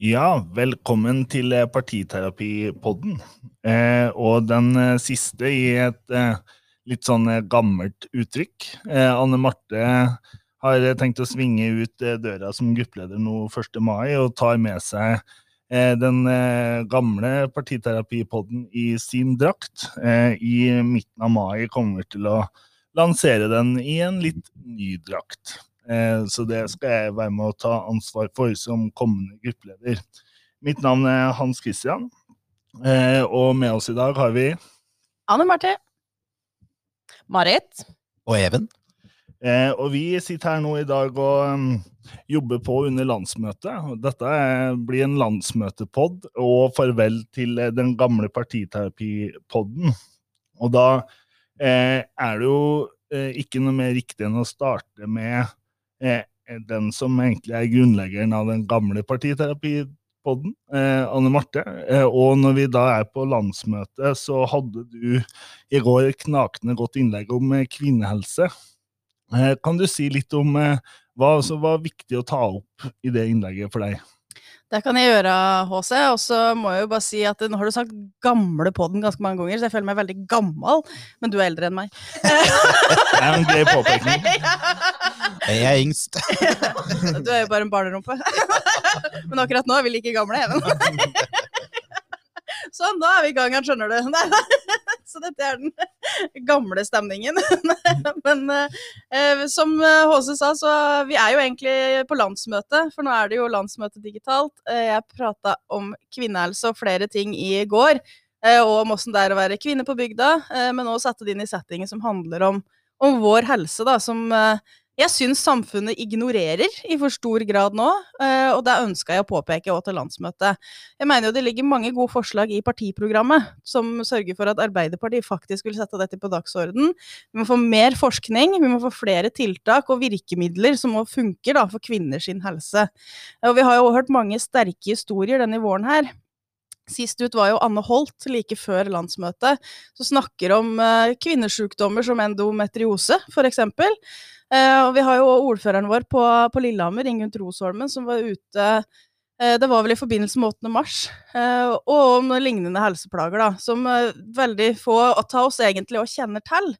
Ja, velkommen til eh, Partiterapipodden. Eh, og den eh, siste i et eh, litt sånn eh, gammelt uttrykk. Eh, Anne Marte har tenkt å svinge ut døra som gruppeleder nå 1. mai, og tar med seg den gamle Partiterapipodden i sin drakt. I midten av mai kommer vi til å lansere den i en litt ny drakt. Eh, så det skal jeg være med å ta ansvar for som kommende gruppeleder. Mitt navn er Hans Christian, eh, og med oss i dag har vi Anne Marte. Marit. Og Even. Eh, og vi sitter her nå i dag og um, jobber på under landsmøtet. Dette er, blir en landsmøtepod og farvel til den gamle partiterapipodden. Og da eh, er det jo ikke noe mer riktig enn å starte med eh, den som egentlig er grunnleggeren av den gamle partiterapipodden, eh, Anne Marte. Eh, og når vi da er på landsmøte, så hadde du i går knakende godt innlegg om eh, kvinnehelse. Eh, kan du si litt om eh, hva som var viktig å ta opp i det innlegget for deg? Det kan jeg gjøre, HC. Og så må jeg jo bare si at nå har du sagt 'gamle' på den ganske mange ganger, så jeg føler meg veldig gammel. Men du er eldre enn meg. det er en grei påpekning. Jeg er yngst. du er jo bare en barnerumpe. Men akkurat nå er vi like gamle, Even. Sånn, da er vi i gang igjen, skjønner du. Så dette er den gamle stemningen. Men eh, som HC sa, så vi er jo egentlig på landsmøte, for nå er det jo landsmøte digitalt. Eh, jeg prata om kvinnehelse og flere ting i går, eh, og om åssen det er å være kvinne på bygda, eh, men nå satte det inn i settingen som handler om, om vår helse, da, som eh, jeg syns samfunnet ignorerer i for stor grad nå, eh, og det ønska jeg å påpeke òg til landsmøtet. Jeg mener jo det ligger mange gode forslag i partiprogrammet som sørger for at Arbeiderpartiet faktisk vil sette dette på dagsorden. Vi må få mer forskning, vi må få flere tiltak og virkemidler som må funke da, for kvinners helse. Og vi har jo hørt mange sterke historier denne våren her. Sist ut var jo Anne Holt like før landsmøtet, som snakker om uh, kvinnesjukdommer som endometriose, f.eks. Uh, og vi har jo ordføreren vår på, på Lillehammer, Ingunn Trosholmen, som var ute uh, det var vel i forbindelse med 8. mars, uh, og om lignende helseplager, da, som veldig få av oss egentlig òg kjenner til.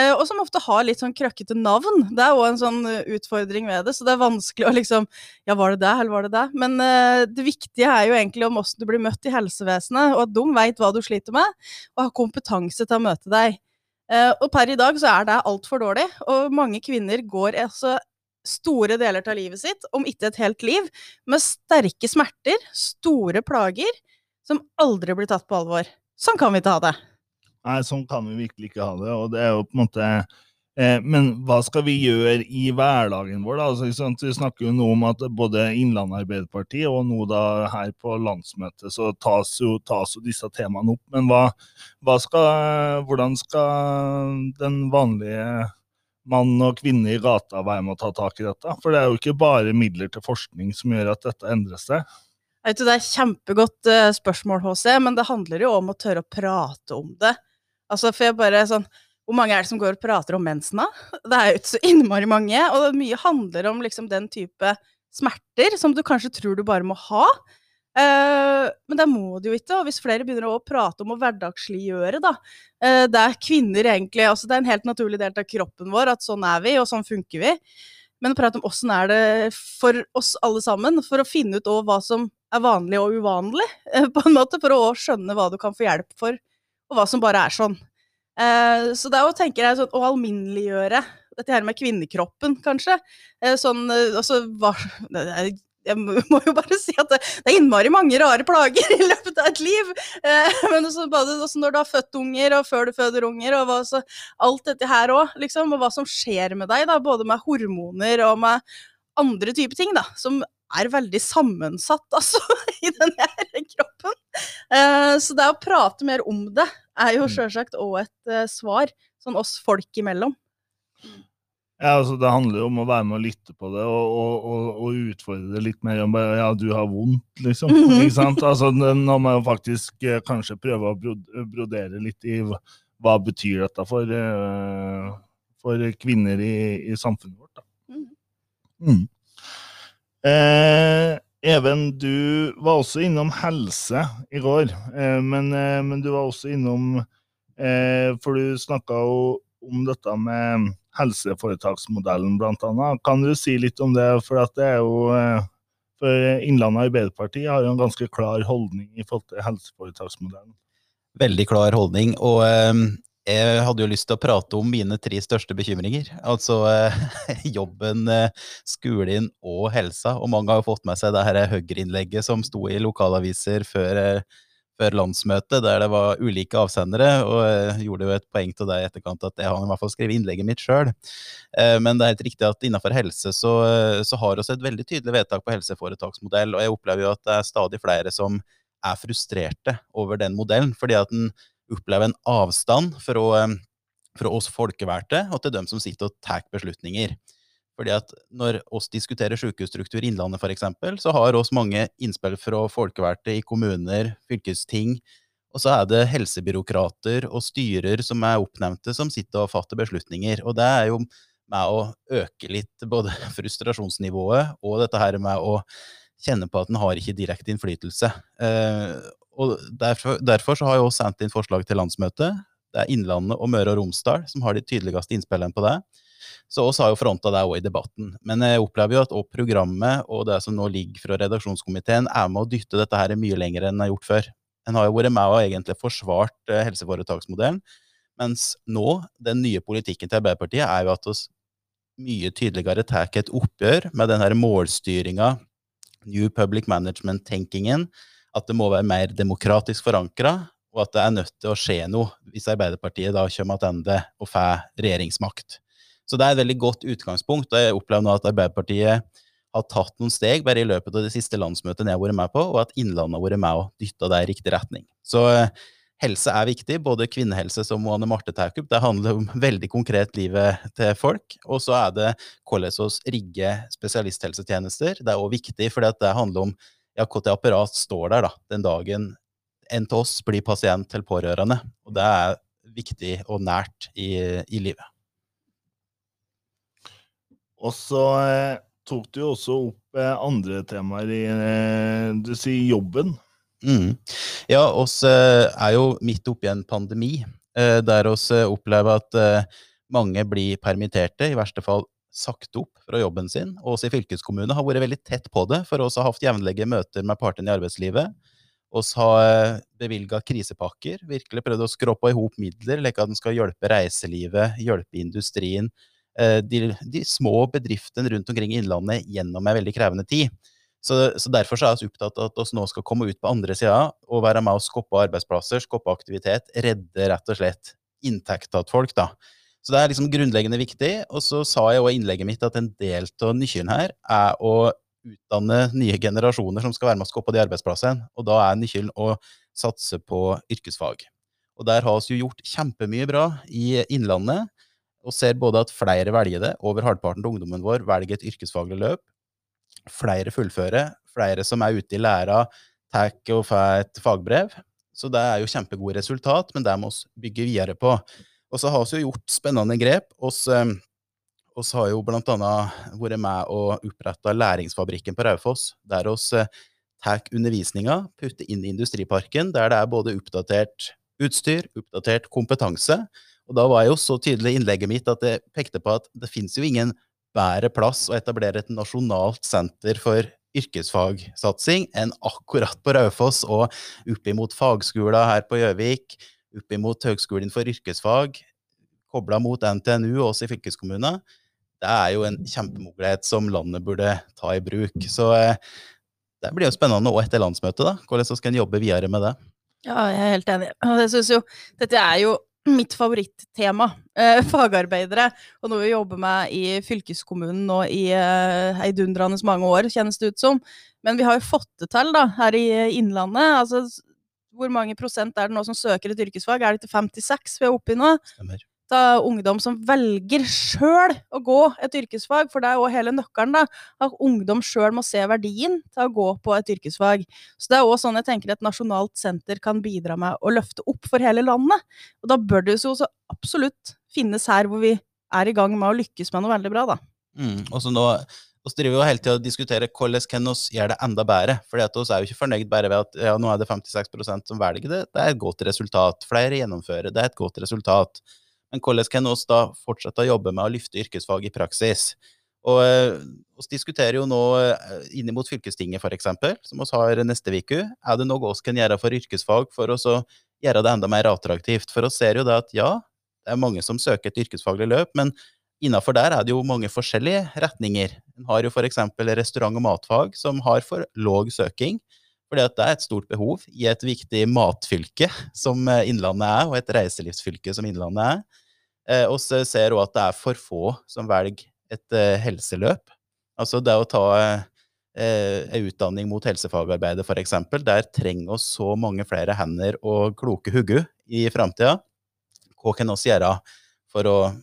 og som ofte har litt sånn krøkkete navn. Det er òg en sånn utfordring ved det, så det er vanskelig å liksom Ja, var det det, eller var det det? Men det viktige er jo egentlig om åssen du blir møtt i helsevesenet, og at de veit hva du sliter med, og har kompetanse til å møte deg. Uh, og per i dag så er det altfor dårlig, og mange kvinner går altså store deler av livet sitt, om ikke et helt liv, med sterke smerter, store plager, som aldri blir tatt på alvor. Sånn kan vi ikke ha det. Nei, sånn kan vi virkelig ikke ha det, og det er jo på en måte Eh, men hva skal vi gjøre i hverdagen vår? da? Altså, vi snakker jo nå om at både Innlandet Arbeiderparti og nå da her på landsmøtet så tas jo, tas jo disse temaene opp. Men hva, hva skal, hvordan skal den vanlige mann og kvinne i gata være med å ta tak i dette? For det er jo ikke bare midler til forskning som gjør at dette endrer seg. Jeg vet, det er kjempegodt uh, spørsmål, HC, men det handler jo om å tørre å prate om det. Altså, for jeg bare sånn hvor mange er det som går og prater om mensen, da? Det er jo ikke så innmari mange. Og mye handler om liksom den type smerter som du kanskje tror du bare må ha. Uh, men det må det jo ikke. Og hvis flere begynner å prate om å hverdagsliggjøre, da uh, Det er kvinner egentlig altså Det er en helt naturlig del av kroppen vår at sånn er vi, og sånn funker vi. Men å prate om åssen er det for oss alle sammen, for å finne ut hva som er vanlig og uvanlig, uh, på en måte, for å skjønne hva du kan få hjelp for, og hva som bare er sånn. Eh, så det er å tenke deg sånn, å alminneliggjøre dette her med kvinnekroppen, kanskje. Eh, sånn, eh, altså, hva, jeg må jo bare si at det, det, er innmari mange rare plager i løpet av et liv. Eh, men også, både også når du har født unger, og før du føder unger, og hva, så, alt dette her òg, liksom. Og hva som skjer med deg, da, både med hormoner og med andre typer ting, da, som er veldig sammensatt, altså, i denne kroppen. Eh, så det å prate mer om det er jo mm. sjølsagt òg et uh, svar, sånn oss folk imellom. Ja, altså Det handler jo om å være med og lytte på det og, og, og, og utfordre det litt mer om bare, ja, du har vondt, liksom. -hmm. Ikke sant? Altså Nå må jeg faktisk uh, kanskje prøve å brodere litt i hva, hva betyr dette for, for kvinner i, i, samfunnet vårt. da. Mm. Eh, Even, du var også innom helse i går, eh, men, eh, men du var også innom eh, For du snakka jo om dette med helseforetaksmodellen, annet. Kan du si litt om det? For det er jo for Innlandet Arbeiderparti har jo en ganske klar holdning i forhold til helseforetaksmodellen. Veldig klar holdning. Og jeg hadde jo lyst til å prate om mine tre største bekymringer. Altså eh, jobben, eh, skolen og helsa. Og mange har jo fått med seg det her Høyre-innlegget som sto i lokalaviser før, eh, før, landsmøtet, der det var ulike avsendere. Og jeg gjorde jo et poeng til deg i etterkant at jeg har i hvert fall skrevet innlegget mitt sjøl. Men det er helt riktig at innenfor helse så, så har vi et veldig tydelig vedtak på helseforetaksmodell. Og jeg opplever jo at det er stadig flere som er frustrerte over den modellen. fordi at den opplever en avstand fra, fra oss folkevalgte og til dem som sitter og tar beslutninger. Fordi at Når oss diskuterer sykehusstruktur i Innlandet f.eks., så har oss mange innspill fra folkevalgte i kommuner, fylkesting, og så er det helsebyråkrater og styrer som er oppnevnte, som sitter og fatter beslutninger. Og det er jo med å øke litt både frustrasjonsnivået og dette her med å kjenne på at en har ikke direkte innflytelse. Og derfor, derfor så har jeg også sendt inn forslag til landsmøtet. Det er Innlandet og Møre og Romsdal som har de tydeligste innspillene på det. Så oss har jo fronta det òg i debatten. Men jeg opplever jo at også programmet og det som nå ligger fra redaksjonskomiteen, er med å dytte dette her mye lenger enn en har gjort før. En har jo vært med og egentlig forsvart eh, helseforetaksmodellen, mens nå, den nye politikken til Arbeiderpartiet, er jo at oss mye tydeligere tar et oppgjør med den her målstyringa, New Public Management-tenkingen, at det må være mer demokratisk forankra, og at det er nødt til å skje noe hvis Arbeiderpartiet da kommer tilbake og får regjeringsmakt. Så det er et veldig godt utgangspunkt, og jeg opplever nå at Arbeiderpartiet har tatt noen steg bare i løpet av det siste landsmøtet jeg har vært med på, og at Innlandet har vært med og dytta det i riktig retning. Så eh, helse er viktig, både kvinnehelse som Anne Marte tar opp. Det handler om veldig konkret livet til folk. Og så er det hvordan vi rigger spesialisthelsetjenester. Det er òg viktig, for det handler om ja, KT-apparat står der da, den dagen en til oss blir pasient til pårørende. Og det er viktig og nært i, i livet. Og så eh, tok du også opp eh, andre temaer i eh, Du sier jobben. Mm. Ja, oss eh, er jo midt oppi en pandemi, eh, der oss eh, opplever at mange blir permitterte, i verste fall sagt opp fra jobben sin. Og oss i fylkeskommunen har vært veldig tett på det, for oss har hatt jevnlige møter med partene i arbeidslivet. Oss har eh, bevilga krisepakker, virkelig prøvd å skråpe i hop midler, slik at en skal hjelpe reiselivet, hjelpe industrien, eh, de, de, små bedriftene rundt omkring i Innlandet gjennom en veldig krevende tid. Så, så Derfor er vi opptatt av at vi nå skal komme ut på andre sida og være med og skoppe arbeidsplasser, skoppe aktivitet, redde rett og slett inntekta til folk. da. Så det er liksom grunnleggende viktig. Og så sa jeg òg i innlegget mitt at en del av nøkkelen her er å utdanne nye generasjoner som skal være med og skape de arbeidsplassene. Og da er nøkkelen å satse på yrkesfag. Og der har vi jo gjort kjempemye bra i Innlandet. Og ser både at flere velger det, over halvparten av ungdommen vår velger et yrkesfaglig løp. Flere fullfører. Flere som er ute i læra, tar og får et fagbrev. Så det er jo kjempegode resultat, men det må vi bygge videre på. Og så har vi gjort spennende grep. Oss, eh, har jo annet vært med og oppretta Læringsfabrikken på Raufoss, der oss eh, tar undervisninga, putter inn i industriparken, der det er både oppdatert utstyr, oppdatert kompetanse. Og da var jo så tydelig innlegget mitt at jeg pekte på at det finnes jo ingen bedre plass å etablere et nasjonalt senter for yrkesfagsatsing enn akkurat på Raufoss og oppimot fagskola her på Gjøvik, opp imot Høgskolen for yrkesfag, kobla mot NTNU og oss i fylkeskommunen, det er jo en kjempemulighet som landet burde ta i bruk. Så eh, det blir jo spennende òg etter landsmøtet, da. Hvordan skal en jobbe videre med det? Ja, jeg er helt enig. Jeg synes jo Dette er jo mitt favorittema. Eh, fagarbeidere. Og noe vi jobber med i fylkeskommunen nå i eh, mange år, kjennes det ut som. Men vi har jo fått det til da, her i Innlandet. altså hvor mange prosent er det nå som søker et yrkesfag? Er det til 56 vi er oppe i nå? Stemmer. Det er ungdom som velger sjøl å gå et yrkesfag, for det er jo hele nøkkelen, da. At ungdom sjøl må se verdien til å gå på et yrkesfag. Så det er òg sånn jeg tenker et nasjonalt senter kan bidra med å løfte opp for hele landet. Og da bør det jo så absolutt finnes her hvor vi er i gang med å lykkes med noe veldig bra, da. Mm, og så nå Vi driver jo hele tida og diskuterer hvordan kan vi gjøre det enda bedre. For vi er jo ikke fornøyd bare ved at ja, nå er det 56% som velger det. Det er et godt resultat. Flere gjennomfører. Det er et godt resultat. Men hvordan kan vi da fortsette å jobbe med å løfte yrkesfag i praksis? Og eh, Vi diskuterer jo nå eh, inn mot fylkestinget, f.eks., som vi har neste uke. Er det noe vi kan gjøre for yrkesfag for oss å gjøre det enda mer attraktivt? For vi ser jo det at ja, det er mange som søker et yrkesfaglig løp, men Innafor der er det jo mange forskjellige retninger. En har jo f.eks. restaurant- og matfag som har for låg søking, fordi at det er et stort behov i et viktig matfylke som eh, Innlandet er, og et reiselivsfylke som Innlandet er. Eh, ser òg at det er for få som velger et eh, helseløp. Altså det å ta en utdanning mot helsefagarbeidet, f.eks., der trenger oss så mange flere hender og kloke hugger i framtida. Hva kan vi gjøre for å eh,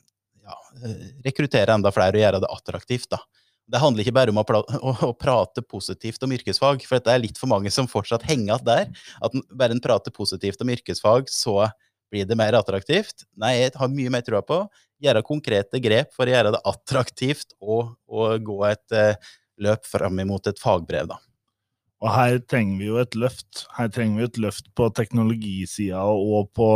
rekruttere enda flere og gjøre det attraktivt. da. Det handler ikke bare om å, å, prate positivt om yrkesfag, for det er litt for mange som fortsatt henger igjen der. At bare en prater positivt om yrkesfag, så blir det mer attraktivt. Nei, jeg har mye mer trua på gjøre konkrete grep for å gjøre det attraktivt og, og gå et uh, løp fram imot et fagbrev, da. Og her trenger vi jo et løft. Her trenger vi et løft på teknologisida og på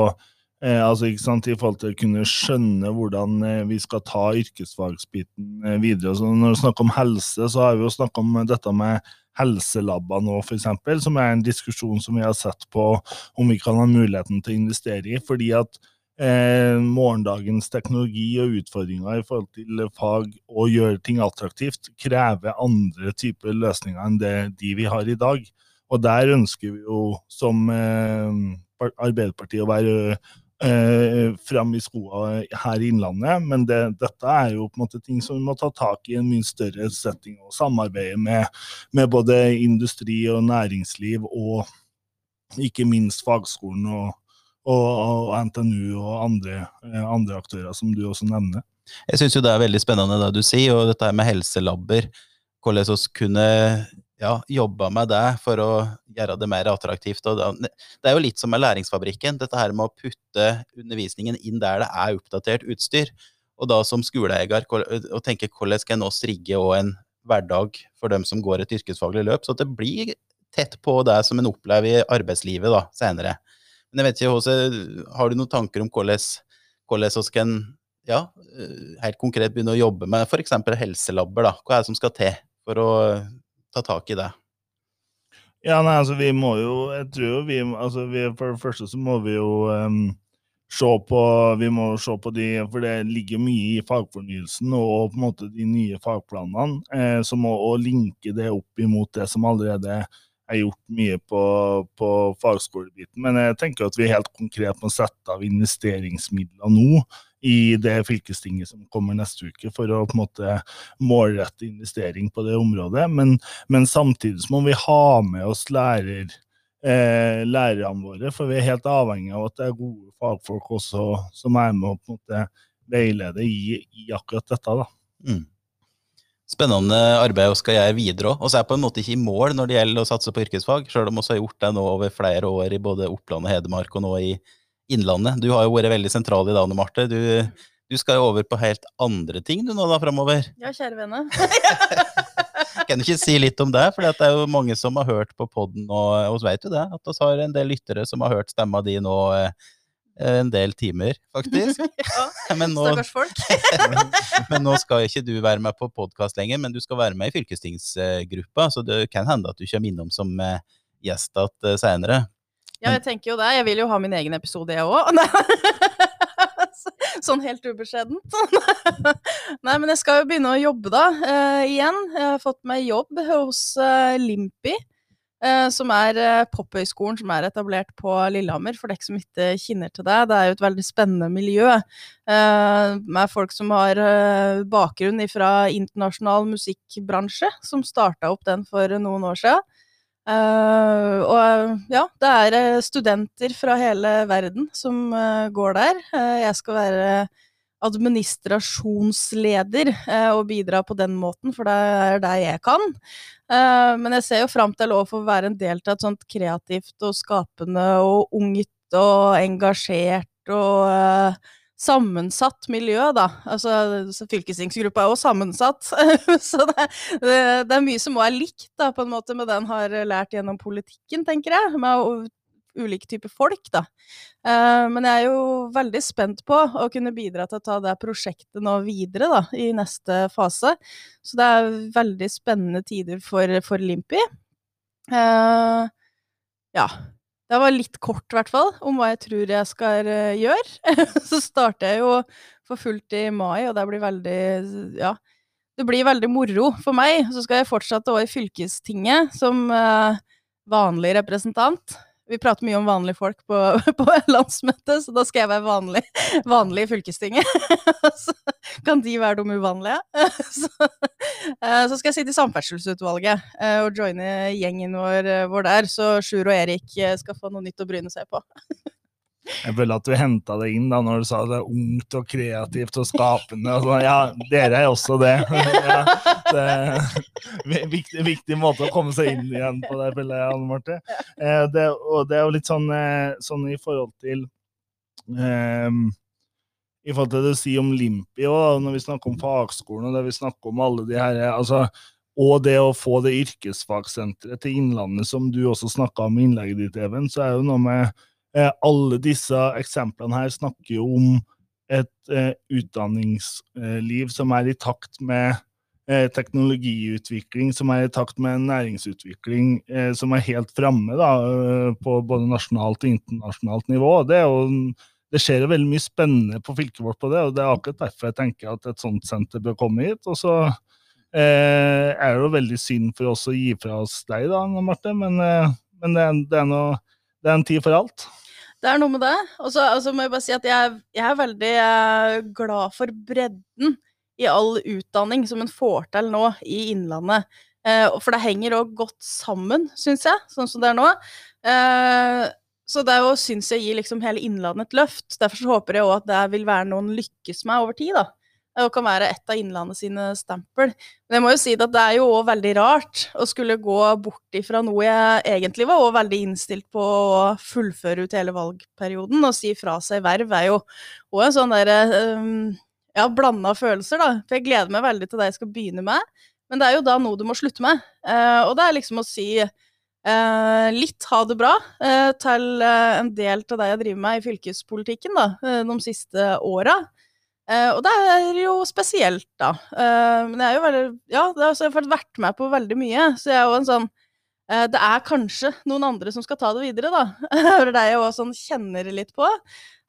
Eh, altså, ikke sant, I forhold til å kunne skjønne hvordan eh, vi skal ta yrkesfagsbiten eh, videre. Så når vi snakker om helse, så har vi jo snakka om dette med helselabber nå, f.eks., som er en diskusjon som vi har sett på om vi kan ha muligheten til å investere i. fordi at eh, morgendagens teknologi og utfordringer i forhold til fag og gjøre ting attraktivt, krever andre typer løsninger enn det, de vi har i dag. Og der ønsker vi jo som eh, Arbeiderpartiet å være eh, fram i skoa her i Innlandet. Men det, dette er jo på en måte ting som vi må ta tak i i en mye større setting. Og samarbeide med, med, både industri og næringsliv, og ikke minst fagskolen og, og, og NTNU og andre, eh, andre, aktører, som du også nevner. Jeg syns det er veldig spennende det du sier, og dette med helselabber. Hvordan vi kunne ja, jobba med det for å gjøre det mer attraktivt. det er jo litt som med Læringsfabrikken, dette her med å putte undervisningen inn der det er oppdatert utstyr. Og da som skoleeier å tenke hvordan skal nå strigge en hverdag for dem som går et yrkesfaglig løp, så at det blir tett på det som en opplever i arbeidslivet da, senere. Men jeg vet ikke, Hose, har du noen tanker om hvordan, hvordan vi kan ja, helt konkret begynne å jobbe med f.eks. helselabber? da, Hva er det som skal til for å ta tak i det? Ja, nei, altså vi må jo Jeg tror vi altså vi, For det første så må vi jo um, se på Vi må se på de For det ligger mye i fagfornyelsen og på en måte de nye fagplanene. Eh, så må å linke det opp imot det som allerede er gjort mye på, på fagskolebiten. Men jeg tenker at vi helt konkret må sette av investeringsmidler nå i det fylkestinget som kommer neste uke, for å på en måte målrette investering på det området. Men, men samtidig må vi ha med oss lærer, eh, lærerne våre, for vi er helt avhengig av at det er gode fagfolk også som er med og på en måte veileder i, i akkurat dette. da. Mm. Spennende arbeid Oskar gjøre videre òg. Vi er på en måte ikke i mål når det gjelder å satse på yrkesfag, sjøl om vi har gjort det nå over flere år i både Oppland og Hedmark, og nå i Innlandet. Du har jo vært veldig sentral i dag, Anne Marte. Du, du, skal jo over på helt andre ting du nå da framover. Ja, kjære vene. kan du ikke si litt om det? For det er jo mange som har hørt på poden, og vi vet jo det, at vi har en del lyttere som har hørt stemma di nå eh, en del timer, faktisk. ja, men nå, stakkars folk. men nå skal ikke du være med på podkast lenger, men du skal være med i fylkestingsgruppa, så det kan hende at du kommer innom som eh, gjest igjen seinere. Ja, jeg tenker jo det. Jeg vil jo ha min egen episode, jeg òg. sånn helt ubeskjedent. Nei, men jeg skal jo begynne å jobbe da, uh, igjen. Jeg har fått meg jobb hos uh, Limpi. Uh, som er uh, pophøyskolen som er etablert på Lillehammer, for dere som ikke kjenner til det. Det er jo et veldig spennende miljø uh, med folk som har bakgrunn fra internasjonal musikkbransje, som starta opp den for noen år siden. Uh, og ja, det er eh, studenter fra hele verden som uh, går der. Uh, jeg skal være administrasjonsleder og bidra på den måten, for det er det jeg kan. men jeg ser jo fram til å få være en del av et sånt kreativt og skapende og ungt og engasjert og sammensatt miljø, da. Altså, så fylkestingsgruppa er også sammensatt. så det, det, det, er mye som også er likt, da, på en måte, med det en har lært gjennom politikken, tenker jeg. Med ulike typer folk, da. Uh, men jeg er jo veldig spent på å kunne bidra til å ta det prosjektet nå videre, da, i neste fase. Så det er veldig spennende tider for, for Limpi. Uh, ja. Det var litt kort, i hvert fall, om hva jeg tror jeg skal uh, gjøre. så starter jeg jo for fullt i mai, og det blir veldig Ja. Det blir veldig moro for meg. Så skal jeg fortsette òg i fylkestinget som uh, vanlig representant. Vi prater mye om vanlige folk på, på landsmøtet, så da skal jeg være vanlig, vanlig i fylkestinget. så kan de være de uvanlige. så, eh, så, skal jeg sitte i samferdselsutvalget eh, og joine gjengen vår, vår der, så Sjur og Erik eh, skal få noe nytt å bryne seg på. Jeg føler at du henta det inn da når du sa det er ungt og kreativt og skapende. Og sånn. ja, dere er også det. ja, det er viktig, viktig måte å komme seg inn igjen på det, føler jeg, Anne Marte. Eh, det, og det er jo litt sånn, eh, sånn i forhold til um, i forhold til det du sier om Limpi, og når vi snakker om fagskolen og det vi snakker om alle de her altså, og det å få det yrkesfagsenteret til Innlandet, som du også snakka om i innlegget ditt, Even, så er jo noe med alle disse eksemplene her snakker jo om et eh, utdanningsliv som er i takt med eh, teknologiutvikling, som er i takt med næringsutvikling som er helt framme på både nasjonalt og internasjonalt nivå. Det, jo, det skjer jo veldig mye spennende på fylket vårt på det, og det er akkurat derfor jeg tenker at et sånt senter bør komme hit. Og så eh, er det jo veldig synd for oss å gi fra oss deg, da, Marte, men, eh, men det, er, det, er noe, det er en tid for alt. Det er noe med det. Og så må jeg bare si at jeg, jeg er veldig er glad for bredden i all utdanning som en får til nå i Innlandet. Eh, for det henger òg godt sammen, syns jeg, sånn som det er nå. Eh, så det syns jeg gir liksom hele Innlandet et løft. Derfor håper jeg òg at det vil være noen lykkes med over tid, da og kan være et av Innlandet sine stempel. Men jeg må jo si at det er jo òg veldig rart å skulle gå bort ifra noe jeg egentlig var òg veldig innstilt på å fullføre ut hele valgperioden, Å si fra seg verv er jo òg en sånn derre um, ja, blanda følelser, da. For jeg gleder meg veldig til det jeg skal begynne med, men det er jo da noe du må slutte med. Uh, og det er liksom å si Eh, litt ha det bra eh, til en del av det jeg driver med i fylkespolitikken da, de siste åra. Uh, og det er jo spesielt, da. Uh, men jeg er jo veldig Ja, det har jeg vært med på veldig mye, så jeg er jo en sånn uh, Det er kanskje noen andre som skal ta det videre, da. For det er jeg jo sånn kjenner litt på.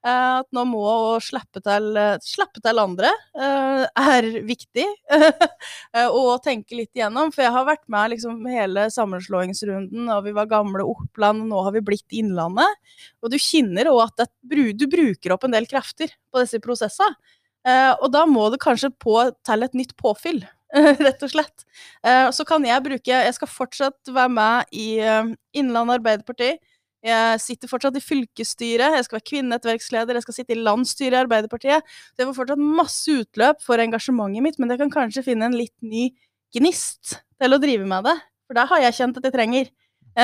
at nå må å slippe til, slippe til andre er viktig. og tenke litt igjennom. For jeg har vært med liksom hele sammenslåingsrunden, og vi var gamle Oppland, og nå har vi blitt Innlandet. Og du kjenner òg at det, du bruker opp en del krefter på disse prosessene. Uh, og da må det kanskje på til et nytt påfyll, rett og slett. Uh, så kan jeg bruke Jeg skal fortsatt være med i uh, Innlandet Arbeiderparti. Jeg sitter fortsatt i fylkesstyret, jeg skal være kvinnenettverksleder, jeg skal sitte i landsstyret i Arbeiderpartiet. Så jeg får fortsatt masse utløp for engasjementet mitt, men jeg kan kanskje finne en litt ny gnist til å drive med det. For det har jeg kjent at jeg trenger.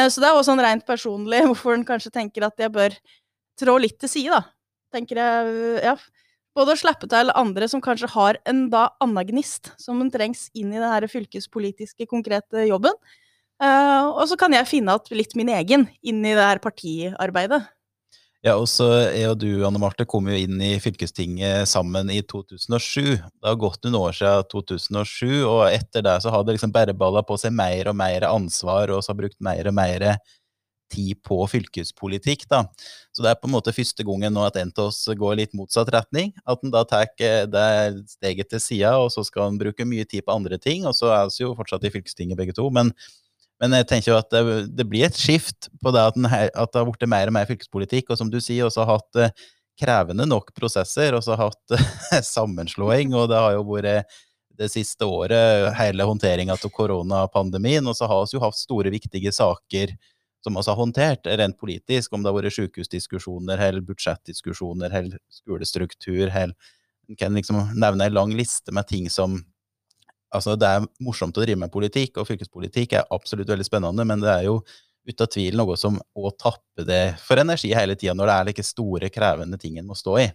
Så det er også sånn rent personlig hvorfor en kanskje tenker at jeg bør trå litt til side, da. Tenker jeg, ja. Både å slippe til andre som kanskje har en da annen gnist som en trengs inn i den fylkespolitiske, konkrete jobben. Uh, og så kan jeg finne igjen litt min egen inn i det her partiarbeidet. Ja, og så er og du, Anne Marte, kom jo inn i fylkestinget sammen i 2007. Det har gått noen år siden 2007, og etter det så har det liksom bare balla på seg mer og mer ansvar, og så har brukt mer og mer tid på fylkespolitikk. da. Så det er på en måte første gangen nå at en av oss går litt motsatt retning. At en da tar eh, det steget til sida, og så skal en bruke mye tid på andre ting. Og så er vi jo fortsatt i fylkestinget begge to. Men, men jeg tenker jo at det, det, blir et skift på det at, den, at det har blitt mer og mer fylkespolitikk. Og som du sier, også har hatt eh, krevende nok prosesser, og så hatt eh, sammenslåing. Og det har jo vært det siste året hele håndteringa av koronapandemien. Og så har vi jo hatt store, viktige saker som vi har håndtert rent politisk, om det har vært sykehusdiskusjoner, eller budsjettdiskusjoner, eller skolestruktur, eller En kan liksom nevne en lang liste med ting som Altså, det er morsomt å drive med politikk, og fylkespolitikk er absolutt veldig spennende, men det er jo uten tvil noe som å tappe det for energi hele tida når det er like store, krevende ting en må stå i.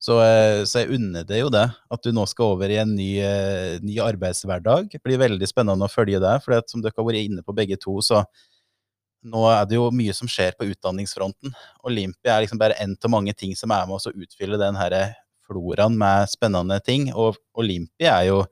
Så, eh, så jeg unner det jo det, at du nå skal over i en ny, eh, ny arbeidshverdag. Det blir veldig spennende å følge det, for som dere har vært inne på begge to, så nå er det jo mye som skjer på utdanningsfronten. Olympia er liksom bare en av mange ting som er med oss å utfylle den her floraen med spennende ting. Og Olympia er jo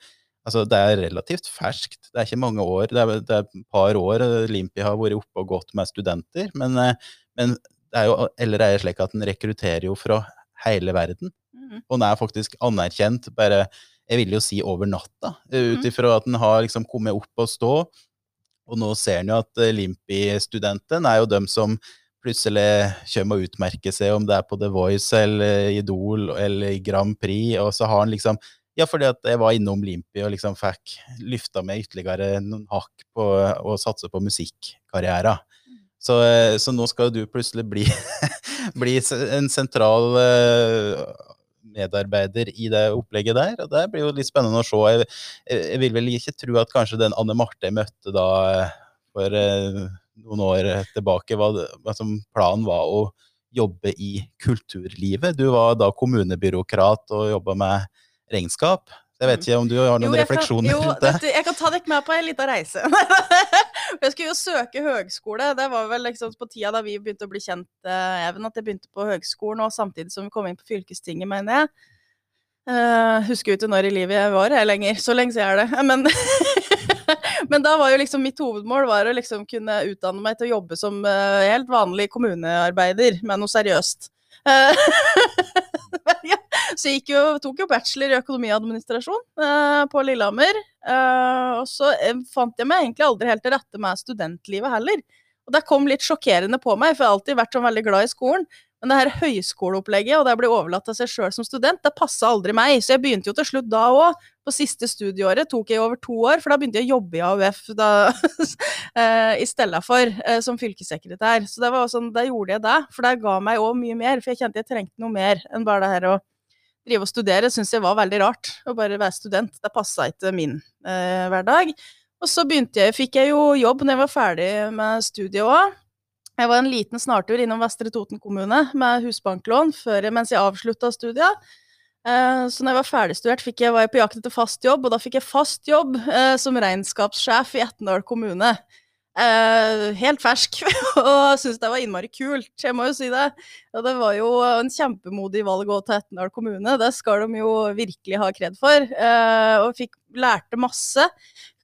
Altså, det er relativt ferskt. Det er ikke mange år. Det er, det er et par år Olympia har vært oppe og gått med studenter. Men, eh, men det er jo, eller er det slik at den rekrutterer jo fra hele verden. Mm. Og den er faktisk anerkjent bare, jeg vil jo si over natta, ut mhm. ifra at den har liksom kommet opp og stå. Og nå ser en jo at eh, Limpi-studenten er jo dem som plutselig kommer og utmerker seg, om det er på The Voice eller Idol eller Grand Prix, og så har han liksom ja, fordi at jeg var innom Limpi og liksom fikk lyfta meg ytterligere noen hakk på å satse på musikkarriera. Så, eh, så, nå skal du plutselig bli, bli en sentral eh, medarbeider i det opplegget der. Og det blir jo litt spennende å se. Jeg, jeg vil vel ikke tro at kanskje den Anne Marte jeg møtte da eh, for noen år tilbake, var, altså planen var å jobbe i kulturlivet. Du var da kommunebyråkrat og jobba med regnskap. Jeg vet ikke om du har noen jo, refleksjoner rundt det? Jo, jeg kan ta dere med på en liten reise. jeg skulle jo søke høgskole. Det var vel liksom på tida da vi begynte å bli kjent, eh, Even, at jeg begynte på høgskolen, og samtidig som vi kom inn på fylkestinget, mener jeg. Uh, husker jo ikke når i livet jeg var her lenger. Så lenge siden er det. Men, men da var jo liksom mitt hovedmål var å liksom kunne utdanne meg til å jobbe som uh, helt vanlig kommunearbeider med noe seriøst. Uh, så jeg jo, tok jo bachelor i økonomiadministrasjon eh, på Lillehammer. Eh, og så eh, fant jeg meg egentlig aldri helt til rette med studentlivet heller. Og det kom litt sjokkerende på meg, for jeg har alltid vært sånn veldig glad i skolen. Men det her høyskoleopplegget og det å bli overlatt til seg sjøl som student, det passa aldri meg. Så jeg begynte jo til slutt da òg. På siste studieåret tok jeg over to år, for da begynte jeg å jobbe i AUF da, eh, i stedet for eh, som fylkessekretær. Så det var sånn, da gjorde jeg det, for det ga meg òg mye mer. For jeg kjente jeg trengte noe mer enn bare det her å drive og studere syns jeg var veldig rart. Å bare være student. Det passa ikke min eh, hverdag. Og så jeg, fikk jeg jo jobb når jeg var ferdig med studiet òg. Jeg var en liten snartur innom Vestre Toten kommune med husbanklån før, mens jeg avslutta studiet. Eh, så når jeg var ferdigstudert, jeg, var jeg på jakt etter fast jobb, og da fikk jeg fast jobb eh, som regnskapssjef i Etnedal kommune. Uh, helt fersk, og syntes det var innmari kult, jeg må jo si det. Og det var jo en kjempemodig valg å ta Etnedal kommune, det skal de jo virkelig ha kred for. Uh, og fikk lærte masse.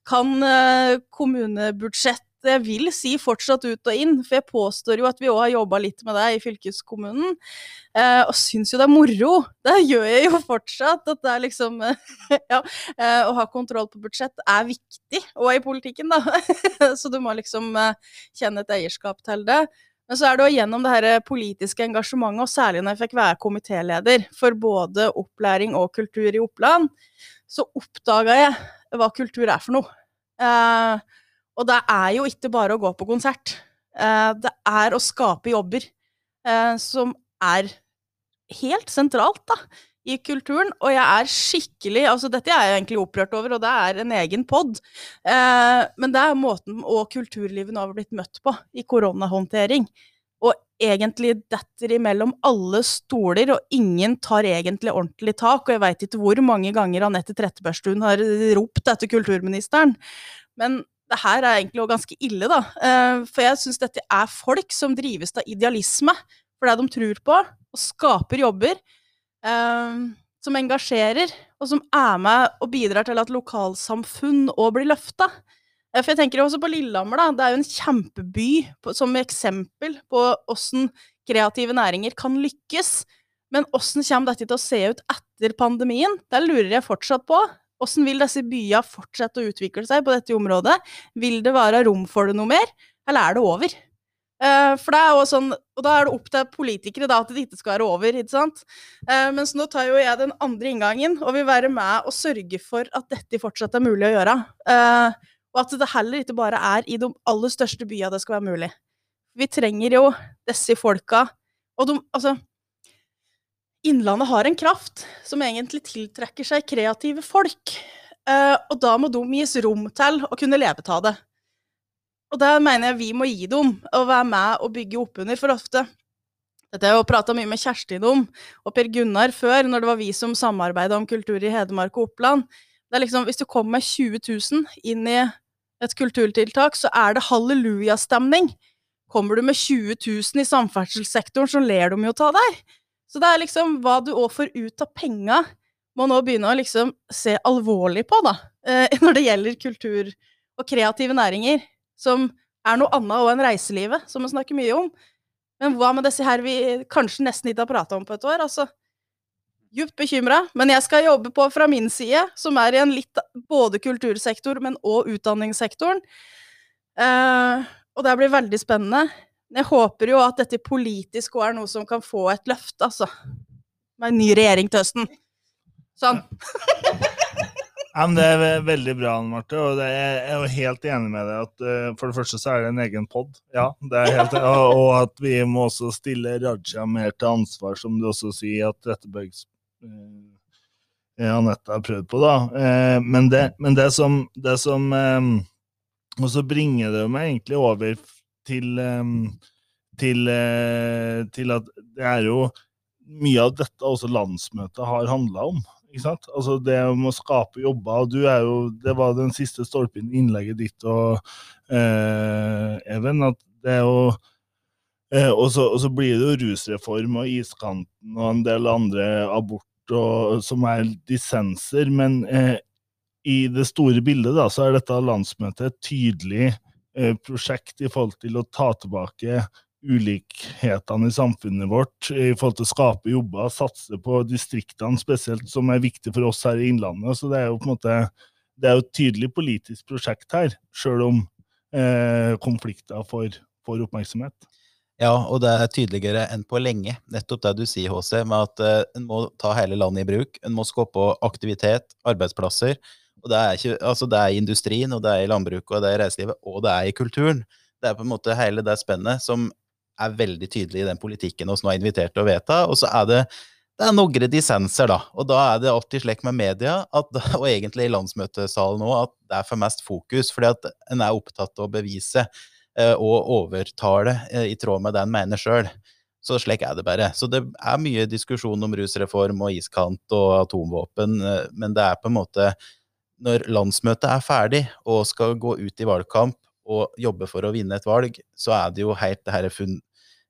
Kan uh, kommunebudsjett jeg vil si fortsatt ut og inn, for jeg påstår jo at vi òg har jobba litt med det i fylkeskommunen. Eh, og syns jo det er moro. Det gjør jeg jo fortsatt. At det er liksom Ja. Eh, å ha kontroll på budsjett er viktig, og i politikken, da. så du må liksom eh, kjenne et eierskap til det. Men så er det jo gjennom det her politiske engasjementet, og særlig når jeg fikk være komitéleder for både opplæring og kultur i Oppland, så oppdaga jeg hva kultur er for noe. Eh, og det er jo ikke bare å gå på konsert. Eh, det er å skape jobber eh, som er helt sentralt da, i kulturen. Og jeg er skikkelig altså Dette er jeg egentlig opprørt over, og det er en egen pod. Eh, men det er måten og kulturlivet nå har blitt møtt på i koronahåndtering. Og egentlig detter imellom alle stoler, og ingen tar egentlig ordentlig tak. Og jeg veit ikke hvor mange ganger Anette Trettebergstuen har ropt etter kulturministeren. Men det her er egentlig også ganske ille, da. Eh, for jeg syns dette er folk som drives av idealisme for det de tror på, og skaper jobber. Eh, som engasjerer, og som er med og bidrar til at lokalsamfunn òg blir løfta. Eh, for jeg tenker også på Lillehammer, da. Det er jo en kjempeby som eksempel på åssen kreative næringer kan lykkes. Men åssen kommer dette til å se ut etter pandemien? Det lurer jeg fortsatt på. Hvordan vil disse byene fortsette å utvikle seg på dette området? Vil det være rom for det noe mer, eller er det over? Uh, for det er jo sånn, Og da er det opp til politikere da, at det ikke skal være over. ikke sant? Uh, mens nå tar jo jeg den andre inngangen og vil være med og sørge for at dette fortsatt er mulig å gjøre. Uh, og at det heller ikke bare er i de aller største byene det skal være mulig. Vi trenger jo disse folka. Og de, altså, Innlandet har en kraft som egentlig tiltrekker seg kreative folk. Uh, og da må de gis rom til å kunne leve av det. Og det mener jeg vi må gi dem, å være med og bygge oppunder. For ofte Dette har jeg prata mye med Kjerstin om, og Per Gunnar før, når det var vi som samarbeida om kultur i Hedmark og Oppland. Det er liksom, Hvis du kommer med 20 000 inn i et kulturtiltak, så er det hallelujastemning. Kommer du med 20 000 i samferdselssektoren, så ler de jo av deg. Så det er liksom hva du òg får ut av penga, må nå begynne å liksom se alvorlig på, da. Eh, når det gjelder kultur og kreative næringer, som er noe annet òg enn reiselivet, som vi snakker mye om. Men hva med disse her vi kanskje nesten ikke har prata om på et år? Altså, djupt bekymra, men jeg skal jobbe på fra min side, som er i en litt både kultursektor, men òg utdanningssektoren. Eh, og det blir veldig spennende. Jeg håper jo at dette politisk òg er noe som kan få et løft, altså. Med en ny regjering til høsten. Sånn. Ja, men Det er veldig bra, Anne Marte. og Jeg er jo helt enig med deg at uh, for det første så er det en egen pod. Ja, helt, og, og at vi må også stille Raja mer til ansvar, som du også sier at Rettebergs uh, Anette har prøvd på. da. Uh, men, det, men det som, det som um, Og så bringer det meg egentlig over til, til, eh, til at det er jo mye av dette også landsmøtet har handla om. Altså det om å skape jobber, du er jo Det var den siste stolpen i innlegget ditt og eh, Even, at det er jo eh, og, så, og så blir det jo rusreform og iskanten og en del andre abort og, som er dissenser, men eh, i det store bildet da, så er dette landsmøtet et tydelig prosjekt i forhold til å ta tilbake ulikhetene i samfunnet vårt i forhold til å skape jobber, satse på distriktene spesielt, som er viktig for oss her i Innlandet. Så det er jo på en måte det er jo et tydelig politisk prosjekt her, sjøl om eh, konflikter får, får oppmerksomhet. Ja, og det er tydeligere enn på lenge, nettopp det du sier, HC, med at eh, en må ta hele landet i bruk. En må skape aktivitet, arbeidsplasser. Og det er, ikke, altså det er i industrien, og det er i landbruket, og det er i reiselivet, og det er i kulturen. Det er på en måte hele det spennet som er veldig tydelig i den politikken vi nå er invitert til å vedta. Og så er det det er noen dissenser, da. Og da er det alltid slik med media, at, og egentlig i landsmøtesalen òg, at det er for mest fokus. Fordi at en er opptatt av å bevise eh, og overtale eh, i tråd med det en mener sjøl. Så slik er det bare. Så det er mye diskusjon om rusreform og iskant og atomvåpen, eh, men det er på en måte Når landsmøtet er ferdig og skal gå ut i valgkamp og jobbe for å vinne et valg, så er det jo helt det her fun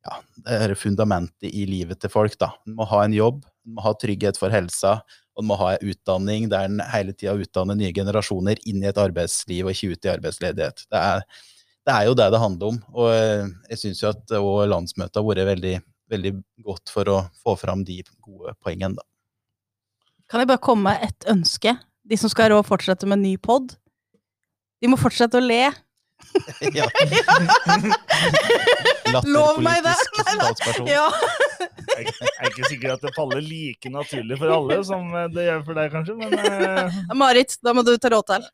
ja, det her fundamentet i livet til folk. da. En må ha en jobb, en må ha trygghet for helsa, og en må ha en utdanning der en hele tida utdanner nye generasjoner inn i et arbeidsliv og ikke ut i arbeidsledighet. Det er, det er jo det det handler om. Og eh, jeg syns jo at òg landsmøtet har vært veldig, veldig godt for å få fram de gode poengene, da. Kan jeg bare komme med et ønske? De som skal rå fortsette med ny pod, de må fortsette å le. ja. Lov meg det! Nei. Ja. Jeg, jeg er ikke sikker at det faller like naturlig for alle som eh, det gjør for deg, kanskje, men uh... Marit, da må du ta råd til.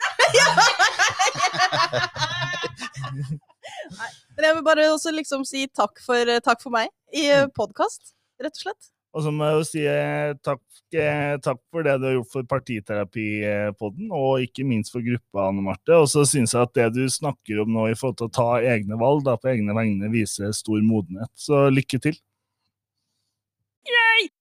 Nei, men jeg vil bare også liksom si takk for, takk for meg i podkast, rett og slett. Og så må jeg jo si eh, takk, eh, takk, for det du har gjort for partiterapipodden, og ikke minst for gruppa, Anne Marte. Og så syns jeg at det du snakker om nå i forhold til å ta egne valg da, på egne vegne, viser stor modenhet. Så lykke til. Yay!